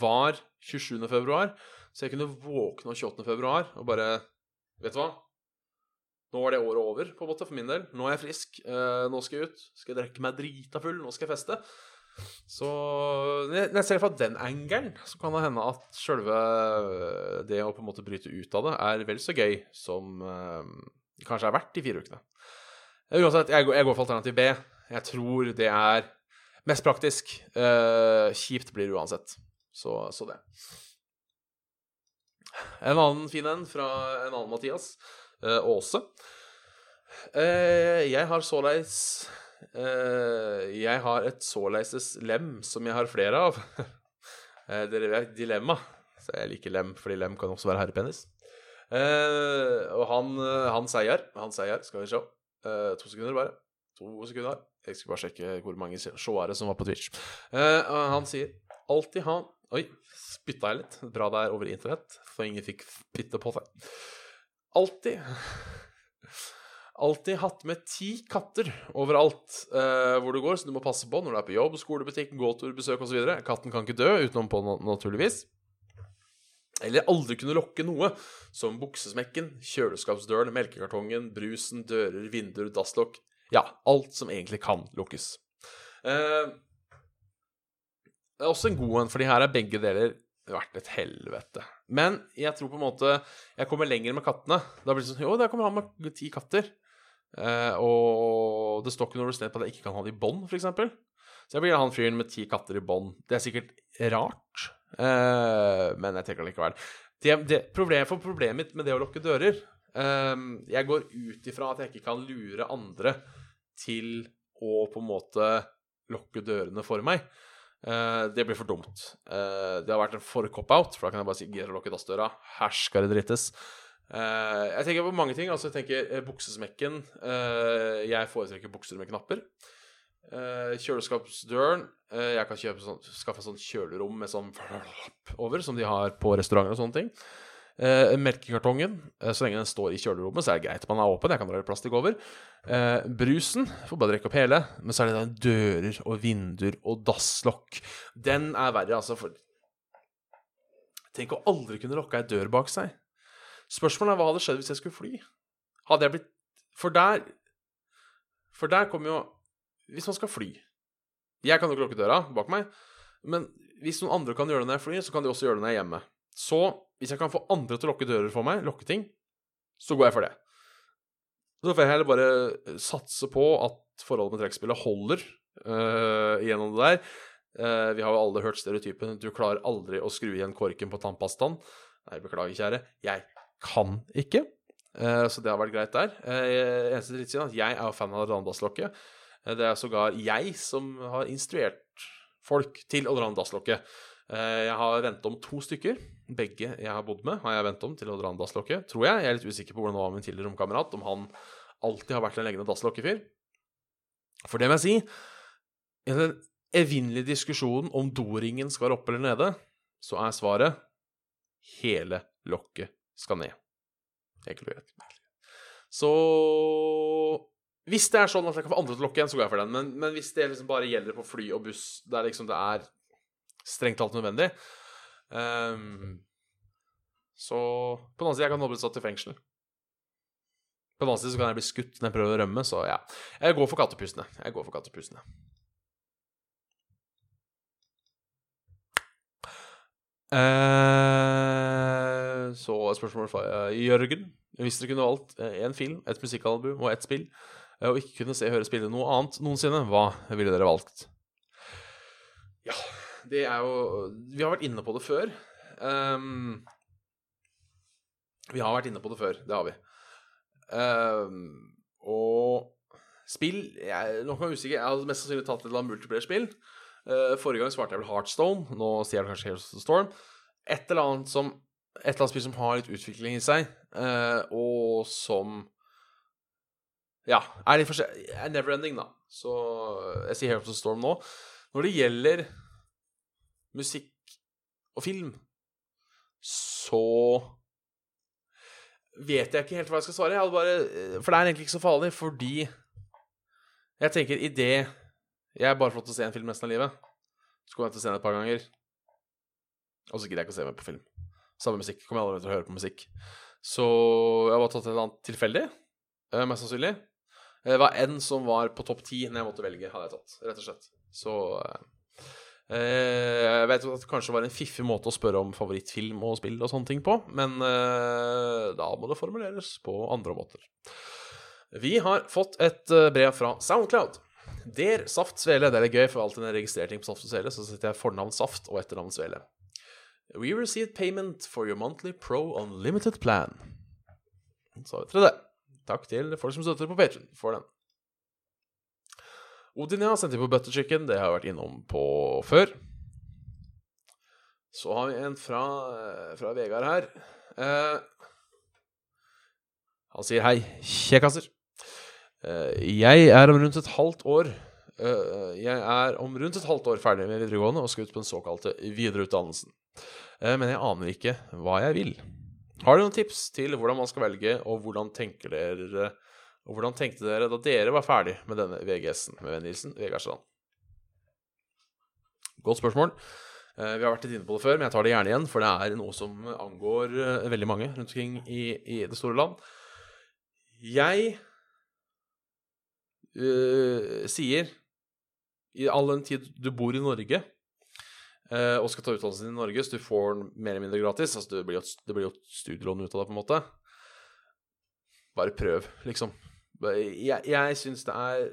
var 27. februar, så jeg kunne våkne 28. februar og bare Vet du hva? Nå var det året over, på en måte, for min del. Nå er jeg frisk. Eh, nå skal jeg ut. Skal jeg drikke meg drita full. Nå skal jeg feste. Så når jeg ser fra den angelen, så kan det hende at sjølve det å på en måte bryte ut av det er vel så gøy som eh, det kanskje er verdt de fire ukene. Uansett, jeg går, jeg går for alternativ B. Jeg tror det er mest praktisk. Eh, kjipt blir det uansett. Så, så det. En annen fin en fra en annen Mathias. Eh, Åse. Eh, jeg har såleis eh, Jeg har et såleises lem som jeg har flere av. Eh, dere vet dilemma. Så jeg liker lem, fordi lem kan også være herrepenis. Eh, og han, eh, han seier. Han seier, skal vi se. Eh, to sekunder, bare. To sekunder. Jeg skal bare sjekke hvor mange seere som var på Twitch. Eh, han sier alltid ha Oi, spytta jeg litt. Bra det er over internett, så ingen fikk spytte på seg. Alltid Alltid hatt med ti katter overalt eh, hvor du går, så du må passe på når du er på jobb, skolebutikk, gåtur, besøk osv. Katten kan ikke dø utenom på naturligvis. Eller aldri kunne lokke noe, som buksesmekken, kjøleskapsdøren, melkekartongen, brusen, dører, vinduer, dasslokk. Ja, alt som egentlig kan lukkes. Eh, det er også en god en, fordi her er begge deler vært et helvete. Men jeg tror på en måte jeg kommer lenger med kattene. Da blir det sånn Jo, der kommer han med ti katter. Eh, og det står ikke noe sted på at jeg ikke kan ha det i bånd, f.eks. Så jeg blir han fyren med ti katter i bånd. Det er sikkert rart, eh, men jeg tenker likevel. Det, det, problemet, for problemet mitt med det å lukke dører eh, Jeg går ut ifra at jeg ikke kan lure andre til å på en måte lukke dørene for meg. Eh, det blir for dumt. Uh, det har vært en for cop-out, for da kan jeg bare si 'gidder å lukke dassdøra'. Her skal det drittes. Uh, jeg tenker på mange ting. altså Jeg tenker buksesmekken. jeg foretrekker bukser med knapper. Kjøleskapsdøren. jeg kan sånn, skaffe sånn kjølerom med sånn over, som de har på restauranter og sånne ting. Eh, melkekartongen. eh, så lenge den står i kjølerommet, så er det greit man er åpen. Jeg kan dra plastikk over. Eh, brusen får bare drikke opp hele. Men så er det da dører og vinduer og dasslokk. Den er verre, altså. For Tenk å aldri kunne lokka ei dør bak seg. Spørsmålet er hva hadde skjedd hvis jeg skulle fly? Hadde jeg blitt For der For der kommer jo Hvis man skal fly Jeg kan jo ikke lukke døra bak meg, men hvis noen andre kan gjøre det når jeg flyr, så kan de også gjøre det når jeg er hjemme. Så hvis jeg kan få andre til å lukke dører for meg, lukke ting, så går jeg for det. Så får jeg heller bare satse på at forholdet med trekkspillet holder uh, gjennom det der. Uh, vi har jo alle hørt stereotypen 'du klarer aldri å skru igjen korken på tannpastaen'. Nei, beklager, kjære. Jeg kan ikke. Eh, så det har vært greit der. Eneste drittsiden er at jeg er fan av Randasslokket. Det er sågar jeg som har instruert folk til å. Uh, jeg har ventet om to stykker. Begge jeg har bodd med, har jeg ventet om til å dra en dasslokket, tror jeg. Jeg er litt usikker på hvordan det var med min tidligere romkamerat, om han alltid har vært en lengende dasslokkefyr. For det må jeg si I den evinnelige diskusjonen om doringen skal oppe eller nede, så er svaret hele lokket skal ned. Enkelt og greit. Så Hvis det er sånn at jeg kan få andre til å lokke igjen, så går jeg for den. Men, men hvis det liksom bare gjelder på fly og buss, der liksom det er strengt talt nødvendig Um, Så På den annen side, jeg kan nå bli satt i fengsel. På den annen side så kan jeg bli skutt når jeg prøver å rømme, så ja. Jeg går for kattepusene. Jeg går for kattepusene. Uh, så et spørsmål fra uh, Jørgen. Hvis dere kunne valgt én film, et musikkalbum og ett spill, uh, og ikke kunne se, høre, spille noe annet noensinne, hva ville dere valgt? Ja, det er jo Vi har vært inne på det før. Um, vi har vært inne på det før, det har vi. Um, og spill Jeg Nå kan jeg usikker. Jeg hadde mest sannsynlig tatt et eller annet multiplayer-spill. Uh, forrige gang svarte jeg vel Heartstone. Nå sier jeg kanskje Heroes of the Storm. Et eller annet som Et eller annet spill som har litt utvikling i seg, uh, og som Ja, er litt forskjellig Er never-ending, da. Så jeg sier Heroes of the Storm nå. Når det gjelder musikk og film, så vet jeg ikke helt hva jeg skal svare. Jeg bare, for det er egentlig ikke så farlig, fordi jeg tenker idet jeg bare får lov til å se en film resten av livet. Så kommer jeg til å se den et par ganger. Og så gidder jeg ikke å se meg på film. Samme musikk. Kommer jeg aldri til å høre på musikk. Så jeg har bare tatt et eller annet tilfeldig, eh, mest sannsynlig. Det var en som var på topp ti når jeg måtte velge, hadde jeg tatt, rett og slett. Så eh, Eh, jeg vet at det kanskje var en fiffig måte å spørre om favorittfilm og spill og sånne ting på, men eh, da må det formuleres på andre måter. Vi har fått et eh, brev fra Soundcloud. Der Saft Svele. Det er gøy, for alltid når jeg registrerer ting på Saft og Svele, så setter jeg fornavn Saft og etternavn Svele. We received payment for your monthly pro unlimited plan. Så vet dere det. Takk til folk som støtter på Patreon for den. Odin har sendt inn på butter chicken. Det har jeg vært innom på før. Så har vi en fra, fra Vegard her. Eh, han sier hei, kjekkaser. Eh, jeg er om rundt et halvt år eh, Jeg er om rundt et halvt år ferdig med videregående og skal ut på den såkalte videreutdannelsen. Eh, men jeg aner ikke hva jeg vil. Har dere noen tips til hvordan man skal velge, og hvordan tenker dere og hvordan tenkte dere da dere var ferdig med denne VGS-en med vennhilsen Vegard Strand? Godt spørsmål. Eh, vi har vært litt inne på det før, men jeg tar det gjerne igjen, for det er noe som angår eh, veldig mange rundt omkring i, i det store land. Jeg øh, sier, i all den tid du bor i Norge øh, og skal ta utdannelsen din i Norge, så du får den mer eller mindre gratis altså det blir, jo, det blir jo studielån ut av det, på en måte Bare prøv, liksom. Jeg, jeg syns det er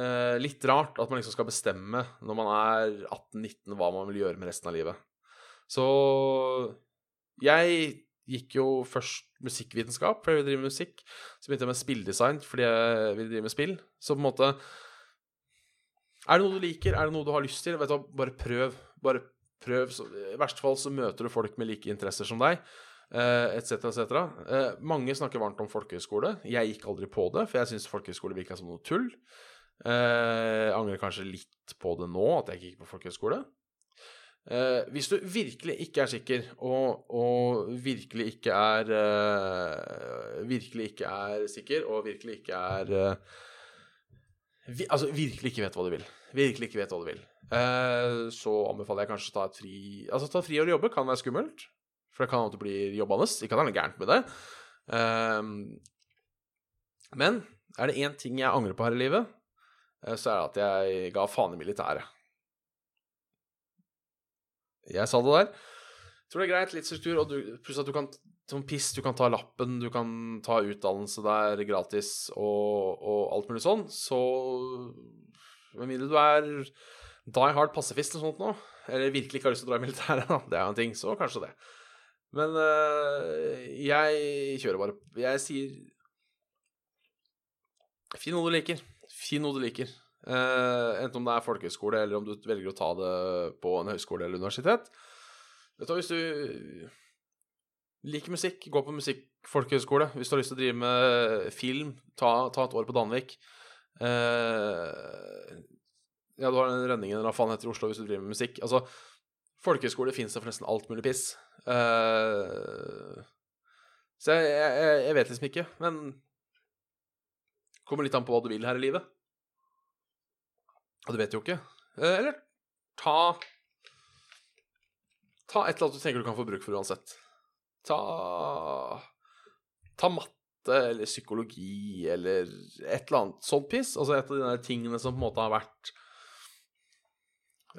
uh, litt rart at man liksom skal bestemme når man er 18-19 hva man vil gjøre med resten av livet. Så jeg gikk jo først musikkvitenskap, for jeg vil drive med musikk. Så begynte jeg med spilldesign fordi jeg vil drive med spill. Så på en måte Er det noe du liker? Er det noe du har lyst til? Vet du, Bare prøv. Bare prøv. Så, I verste fall så møter du folk med like interesser som deg etc., uh, etc. Uh, mange snakker varmt om folkehøyskole. Jeg gikk aldri på det, for jeg syns folkehøyskole virka som noe tull. Uh, angrer kanskje litt på det nå, at jeg ikke gikk på folkehøyskole. Hvis du virkelig ikke er sikker, og, og virkelig ikke er Virkelig ikke er sikker, og virkelig ikke er vi, Altså virkelig ikke vet hva du vil. Virkelig ikke vet hva du vil. så anbefaler jeg kanskje å ta et fri Altså ta fri og jobbe kan være skummelt. For det kan jo du blir jobbende. Ikke at det er noe gærent med det. Um, men er det én ting jeg angrer på her i livet, uh, så er det at jeg ga faen i militæret. Jeg sa det der. Jeg tror det er greit, litt struktur, og pluss at du kan som piss, du kan ta lappen, du kan ta utdannelse der gratis og, og alt mulig sånn, så Med mindre du er die hard pasifist eller sånt nå, eller virkelig ikke har lyst til å dra i militæret, det er jo en ting, så kanskje det. Men uh, jeg kjører bare Jeg sier Finn noe du liker. Finn noe du liker. Uh, enten om det er folkehøyskole, eller om du velger å ta det på en høyskole eller universitet. Vet du, Hvis du liker musikk, gå på musikkfolkehøyskole. Hvis du har lyst til å drive med film, ta, ta et år på Danvik. Uh, ja, du har den Rønningen eller hva faen heter i Oslo hvis du driver med musikk. Altså, folkehøyskole fins det for nesten alt mulig piss. Uh, så jeg, jeg, jeg, vet liksom ikke, men Kommer litt an på hva du vil her i livet. Og du vet jo ikke. Uh, eller ta Ta et eller annet du tenker du kan få bruk for uansett. Ta Ta matte eller psykologi eller et eller annet sånt piss. Altså et av de tingene som på en måte har vært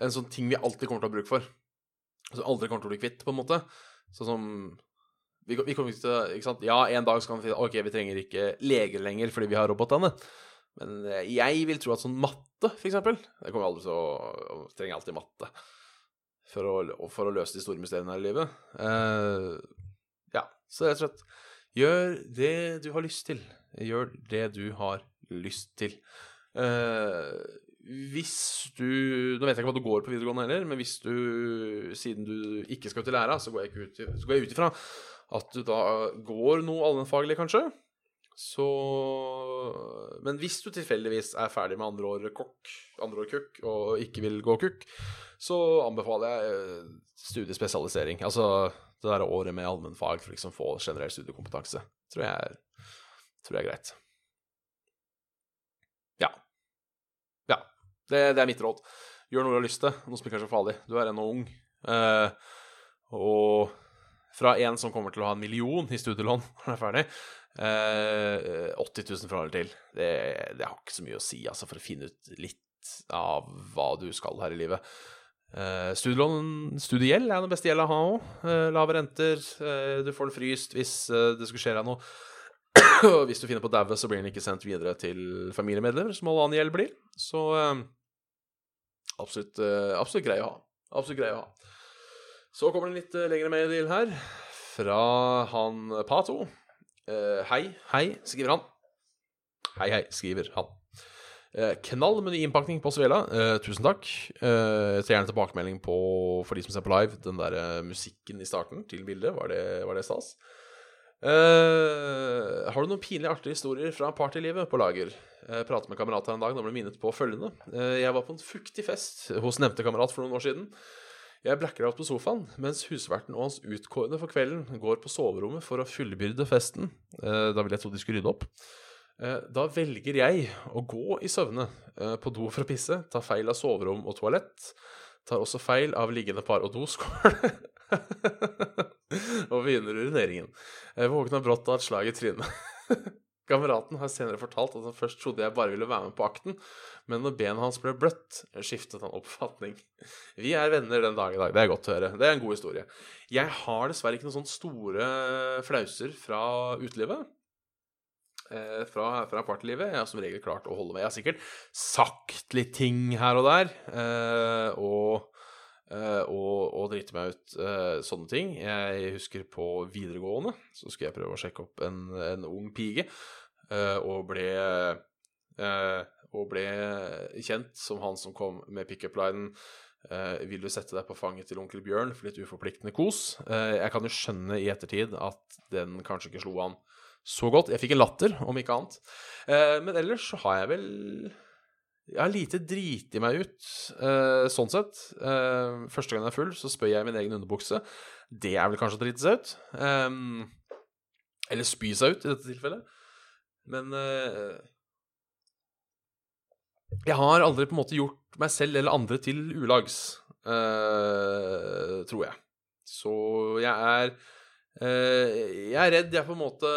en sånn ting vi alltid kommer til å ha bruk for som aldri kommer til å bli kvitt, på en måte. Sånn som vi, vi kommer ikke til Ikke sant? Ja, en dag så kan vi finne OK, vi trenger ikke leger lenger fordi vi har robotene. Men eh, jeg vil tro at sånn matte, for eksempel Det kommer aldri til å trenge alltid matte for å, for å, løse de store mysteriene her i livet. Uh, ja, så rett og slett Gjør det du har lyst til. Gjør det du har lyst til. Uh, hvis du Nå vet jeg ikke hva du går på videregående heller, men hvis du, siden du ikke skal ut i læra, så går jeg, ut, så går jeg ut ifra at du da går noe allmennfaglig, kanskje. Så Men hvis du tilfeldigvis er ferdig med andre år kokk, andre kukk, og ikke vil gå kukk, så anbefaler jeg studiespesialisering. Altså det der året med allmennfag for å liksom få generell studiekompetanse. Tror jeg, tror jeg er greit. Det, det, er mitt råd. Gjør noe du har lyst til, noe som ikke er så farlig. Du er ennå ung. Eh, og fra en som kommer til å ha en million i studielån når han er ferdig, eh, 80 000 fra eller til, det, det, har ikke så mye å si, altså, for å finne ut litt av hva du skal her i livet. Eh, studielån, studiegjeld er den beste gjelda å ha òg. Uh, lave renter. Uh, du får den fryst hvis det skulle skje deg noe. Og hvis du finner på å daue, så blir den ikke sendt videre til familiemedlemmer, som all annen gjeld blir. Så absolutt, absolutt grei å ha. Absolutt grei å ha. Så kommer det en litt lengre mail her, fra han Pato. hei, hei, skriver han. Hei, hei, skriver han. Eh, knall med ny innpakning på Svela. Eh, tusen takk. Eh, tar gjerne tilbakemelding på, for de som ser på live, den der eh, musikken i starten til bildet. Var det, var det stas? Eh, har du noen pinlig artige historier fra partylivet på lager? Jeg pratet med kamerat her en dag og ble minnet på følgende. Uh, jeg var på en fuktig fest hos nevnte kamerat for noen år siden. Jeg blacker out på sofaen, mens husverten og hans utkårede for kvelden går på soverommet for å fullbyrde festen. Da vil jeg tro de skulle rydde opp. Da velger jeg å gå i søvne på do for å pisse, ta feil av soverom og toalett. Tar også feil av liggende par og doskål. og begynner urineringen. Jeg våkna brått av et slag i trynet. Kameraten har senere fortalt at han først trodde jeg bare ville være med på akten, men når benet hans ble bløtt, skiftet han oppfatning. Vi er venner den dag i dag. Det er godt å høre. Det er en god historie. Jeg har dessverre ikke noen sånne store flauser fra utelivet eh, fra, fra partylivet. Jeg har som regel klart å holde meg. Jeg har sikkert sagt litt ting her og der. Eh, og, og, og drite meg ut eh, sånne ting. Jeg husker på videregående så skulle jeg prøve å sjekke opp en, en ung pige, eh, og ble eh, og ble kjent som han som kom med pickup-linen Uh, vil du sette deg på fanget til onkel Bjørn for litt uforpliktende kos? Uh, jeg kan jo skjønne i ettertid at den kanskje ikke slo an så godt. Jeg fikk en latter, om ikke annet. Uh, men ellers så har jeg vel Jeg har lite driti meg ut, uh, sånn sett. Uh, første gang jeg er full, så spør jeg min egen underbukse. Det er vel kanskje å drite seg ut. Um, eller spy seg ut, i dette tilfellet. Men uh, jeg har aldri på en måte gjort meg selv eller andre til ulags, tror jeg. Så jeg er jeg er redd jeg på en måte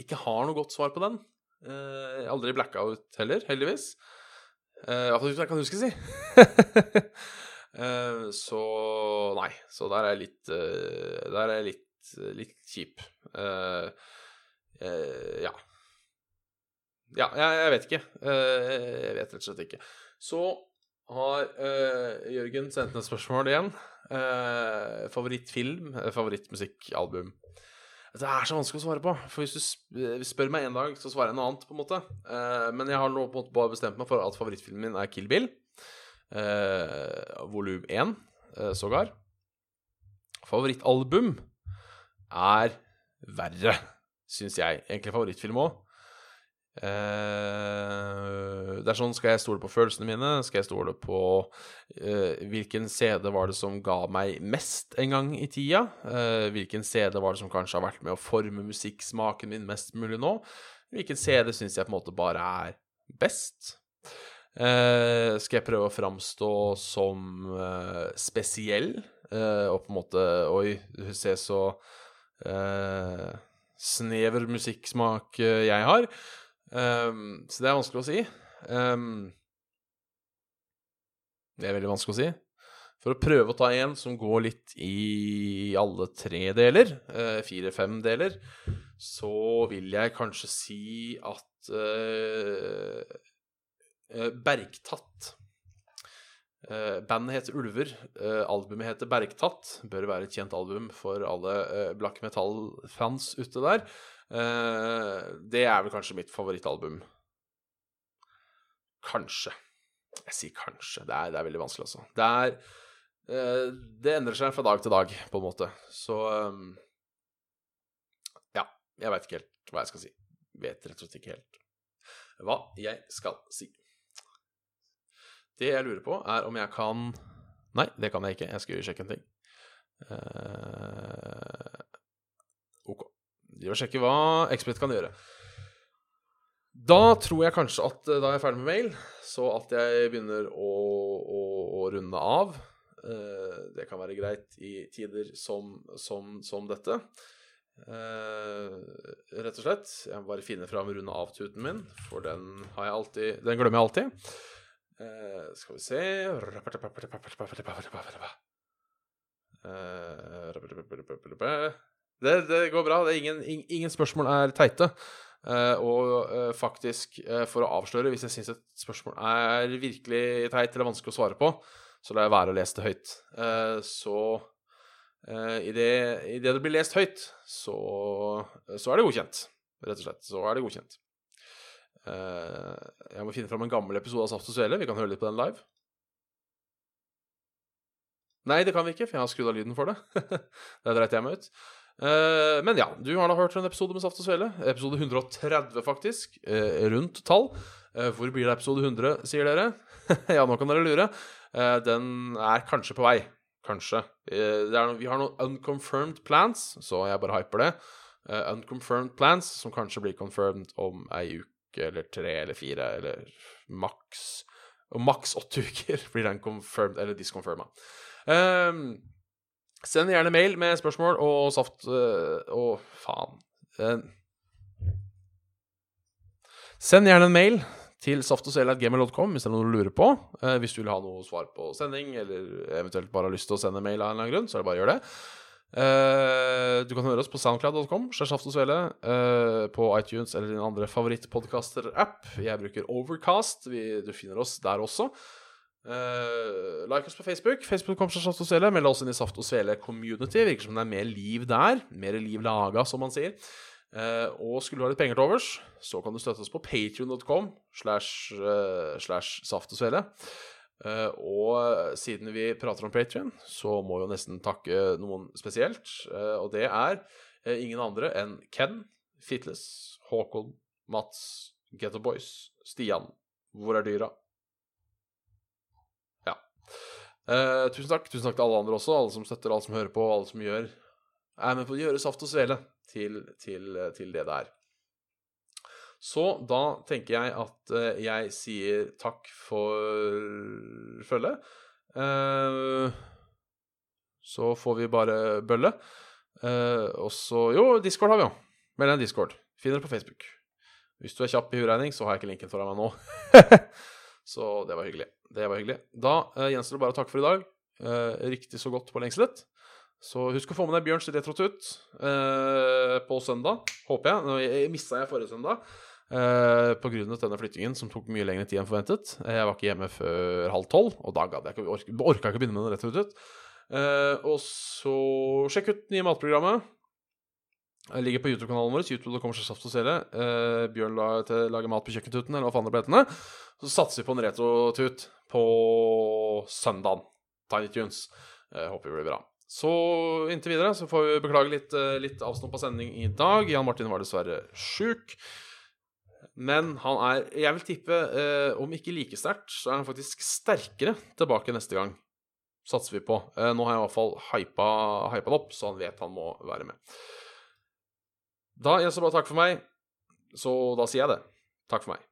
ikke har noe godt svar på den. Jeg aldri blackout heller, heldigvis. Iallfall ikke jeg kan huske, si. så nei. Så der er jeg litt Der er jeg litt, litt kjip. Ja. Ja, jeg, jeg, vet ikke. jeg vet rett og slett ikke. Så har Jørgen sendt ned spørsmål igjen. Uh, favorittfilm, uh, favorittmusikkalbum. Det er så vanskelig å svare på. For hvis du spør meg en dag, så svarer jeg noe annet. på en måte uh, Men jeg har nå på en måte bare bestemt meg for at favorittfilmen min er Kill Bill. volum 1, sågar. Favorittalbum er verre, syns jeg. Egentlig favorittfilm òg. Uh, det er sånn, Skal jeg stole på følelsene mine? Skal jeg stole på uh, hvilken CD var det som ga meg mest en gang i tida? Uh, hvilken CD var det som kanskje har vært med å forme musikksmaken min mest mulig nå? Hvilken CD syns jeg på en måte bare er best? skal jeg prøve å framstå som spesiell og på en måte Oi, se så snever musikksmak jeg har. Um, så det er vanskelig å si. Um, det er veldig vanskelig å si. For å prøve å ta en som går litt i alle tre deler, uh, fire-fem deler, så vil jeg kanskje si at uh, Bergtatt uh, Bandet heter Ulver. albumet heter Bergtatt. Bør være et kjent album for alle black metal-fans ute der. Uh, det er vel kanskje mitt favorittalbum. Kanskje. Jeg sier kanskje. Det er, det er veldig vanskelig, altså. Det er uh, Det endrer seg fra dag til dag, på en måte. Så um, Ja. Jeg veit ikke helt hva jeg skal si. Vet rett og slett ikke helt hva jeg skal si. Det jeg lurer på, er om jeg kan Nei, det kan jeg ikke. Jeg skal sjekke en ting. Uh, vil sjekker hva Expert kan gjøre. Da tror jeg kanskje at da da er jeg ferdig med mail, så at jeg begynner å, å, å runde av. Eh, det kan være greit i tider som, som, som dette. Eh, rett og slett. Jeg må bare finne fram runde av-tuten min, for den jeg alltid Den glemmer jeg alltid. Eh, skal vi se Eh, det, det går bra. Det ingen, ingen spørsmål er teite. Uh, og uh, faktisk, uh, for å avsløre, hvis jeg syns et spørsmål er virkelig teit eller vanskelig å svare på, så lar jeg være å lese det høyt. Så uh, idet det, det blir lest høyt, så, så, er det godkjent. Rett og slett. Så er det godkjent. Jeg må finne fram en gammel episode av Saft og Svele. Vi kan høre litt på den live. Nei, det kan vi ikke, for jeg har skrudd av lyden for det. det dreit jeg meg ut. Uh, men ja, du har da hørt en episode med Saft og Svele. Episode 130, faktisk. Uh, rundt tall. Uh, hvor blir det episode 100, sier dere? ja, nå kan dere lure. den er kanskje på vei. Kanskje. No, vi har noen unconfirmed plans, så jeg bare hyper det. unconfirmed plans, som kanskje blir confirmed om ei uke eller tre eller fire, eller maks Og maks åtte uker blir den confirmed eller disconfirma. Um, send gjerne mail med spørsmål og saft uh, Å, faen. Uh, send gjerne en mail til saftogsel.gmail.com hvis det er noe du lurer på. Uh, hvis du vil ha noe svar på sending, eller eventuelt bare har lyst til å sende mail av en eller annen grunn, så er det bare å gjøre det. Uh, du kan høre oss på soundcloud.com, uh, på iTunes eller din andre favorittpodkaster-app. Jeg bruker Overcast. Vi, du finner oss der også. Uh, like oss på Facebook. Facebook.com Saft og Svele. Meld oss inn i Saft og Svele community. Virker som det er mer liv der. Mer liv laga, som man sier. Uh, og skulle du ha litt penger til overs, så kan du støtte oss på patrion.com slash, uh, slash saft og svele. og siden vi prater om Patrion, så må vi jo nesten takke noen spesielt. og det er ingen andre enn Ken, Fitles, Håkon, Mats, Getto Boys, Stian, Hvor er dyra? Uh, tusen takk. Tusen takk til alle andre også. Alle som støtter, alle som hører på, alle som gjør er med på å gjøre Saft og Svele til, til, til det det er. Så da tenker jeg at uh, jeg sier takk for følget. Uh, så får vi bare bølle. og så Jo, Discord har vi jo. Meld deg en Discord. Finner det på Facebook. Hvis du er kjapp i huregning, så har jeg ikke linken foran meg nå. så det var hyggelig. Det var hyggelig. Da uh, gjenstår det bare å takke for i dag. Uh, riktig så godt på lengselet. Så husk å få med deg Bjørns retrotut uh, på søndag, håper jeg. Nå jeg mista jeg forrige søndag uh, pga. denne flyttingen som tok mye lengre tid enn forventet. Jeg var ikke hjemme før halv tolv, og da gadd jeg ikke, orka, orka ikke å begynne med den retrotut. Uh, og så sjekk ut nye matprogrammet. Jeg ligger på YouTube-kanalen vår. YouTube kommer seg saft og sele. Eh, Bjørn lager mat på kjøkkentuten, eller hva faen det ble. Så satser vi på en retrotut på søndagen. Tiny Tunes. Eh, håper det blir bra. Så inntil videre så får vi beklage litt, eh, litt avsnuppa sending i dag. Jan Martin var dessverre sjuk. Men han er Jeg vil tippe, eh, om ikke like sterkt, så er han faktisk sterkere tilbake neste gang. Satser vi på. Eh, nå har jeg i hvert fall hypa, hypa han opp, så han vet han må være med. Da gjenstår bare takk for meg. Så da sier jeg det. Takk for meg.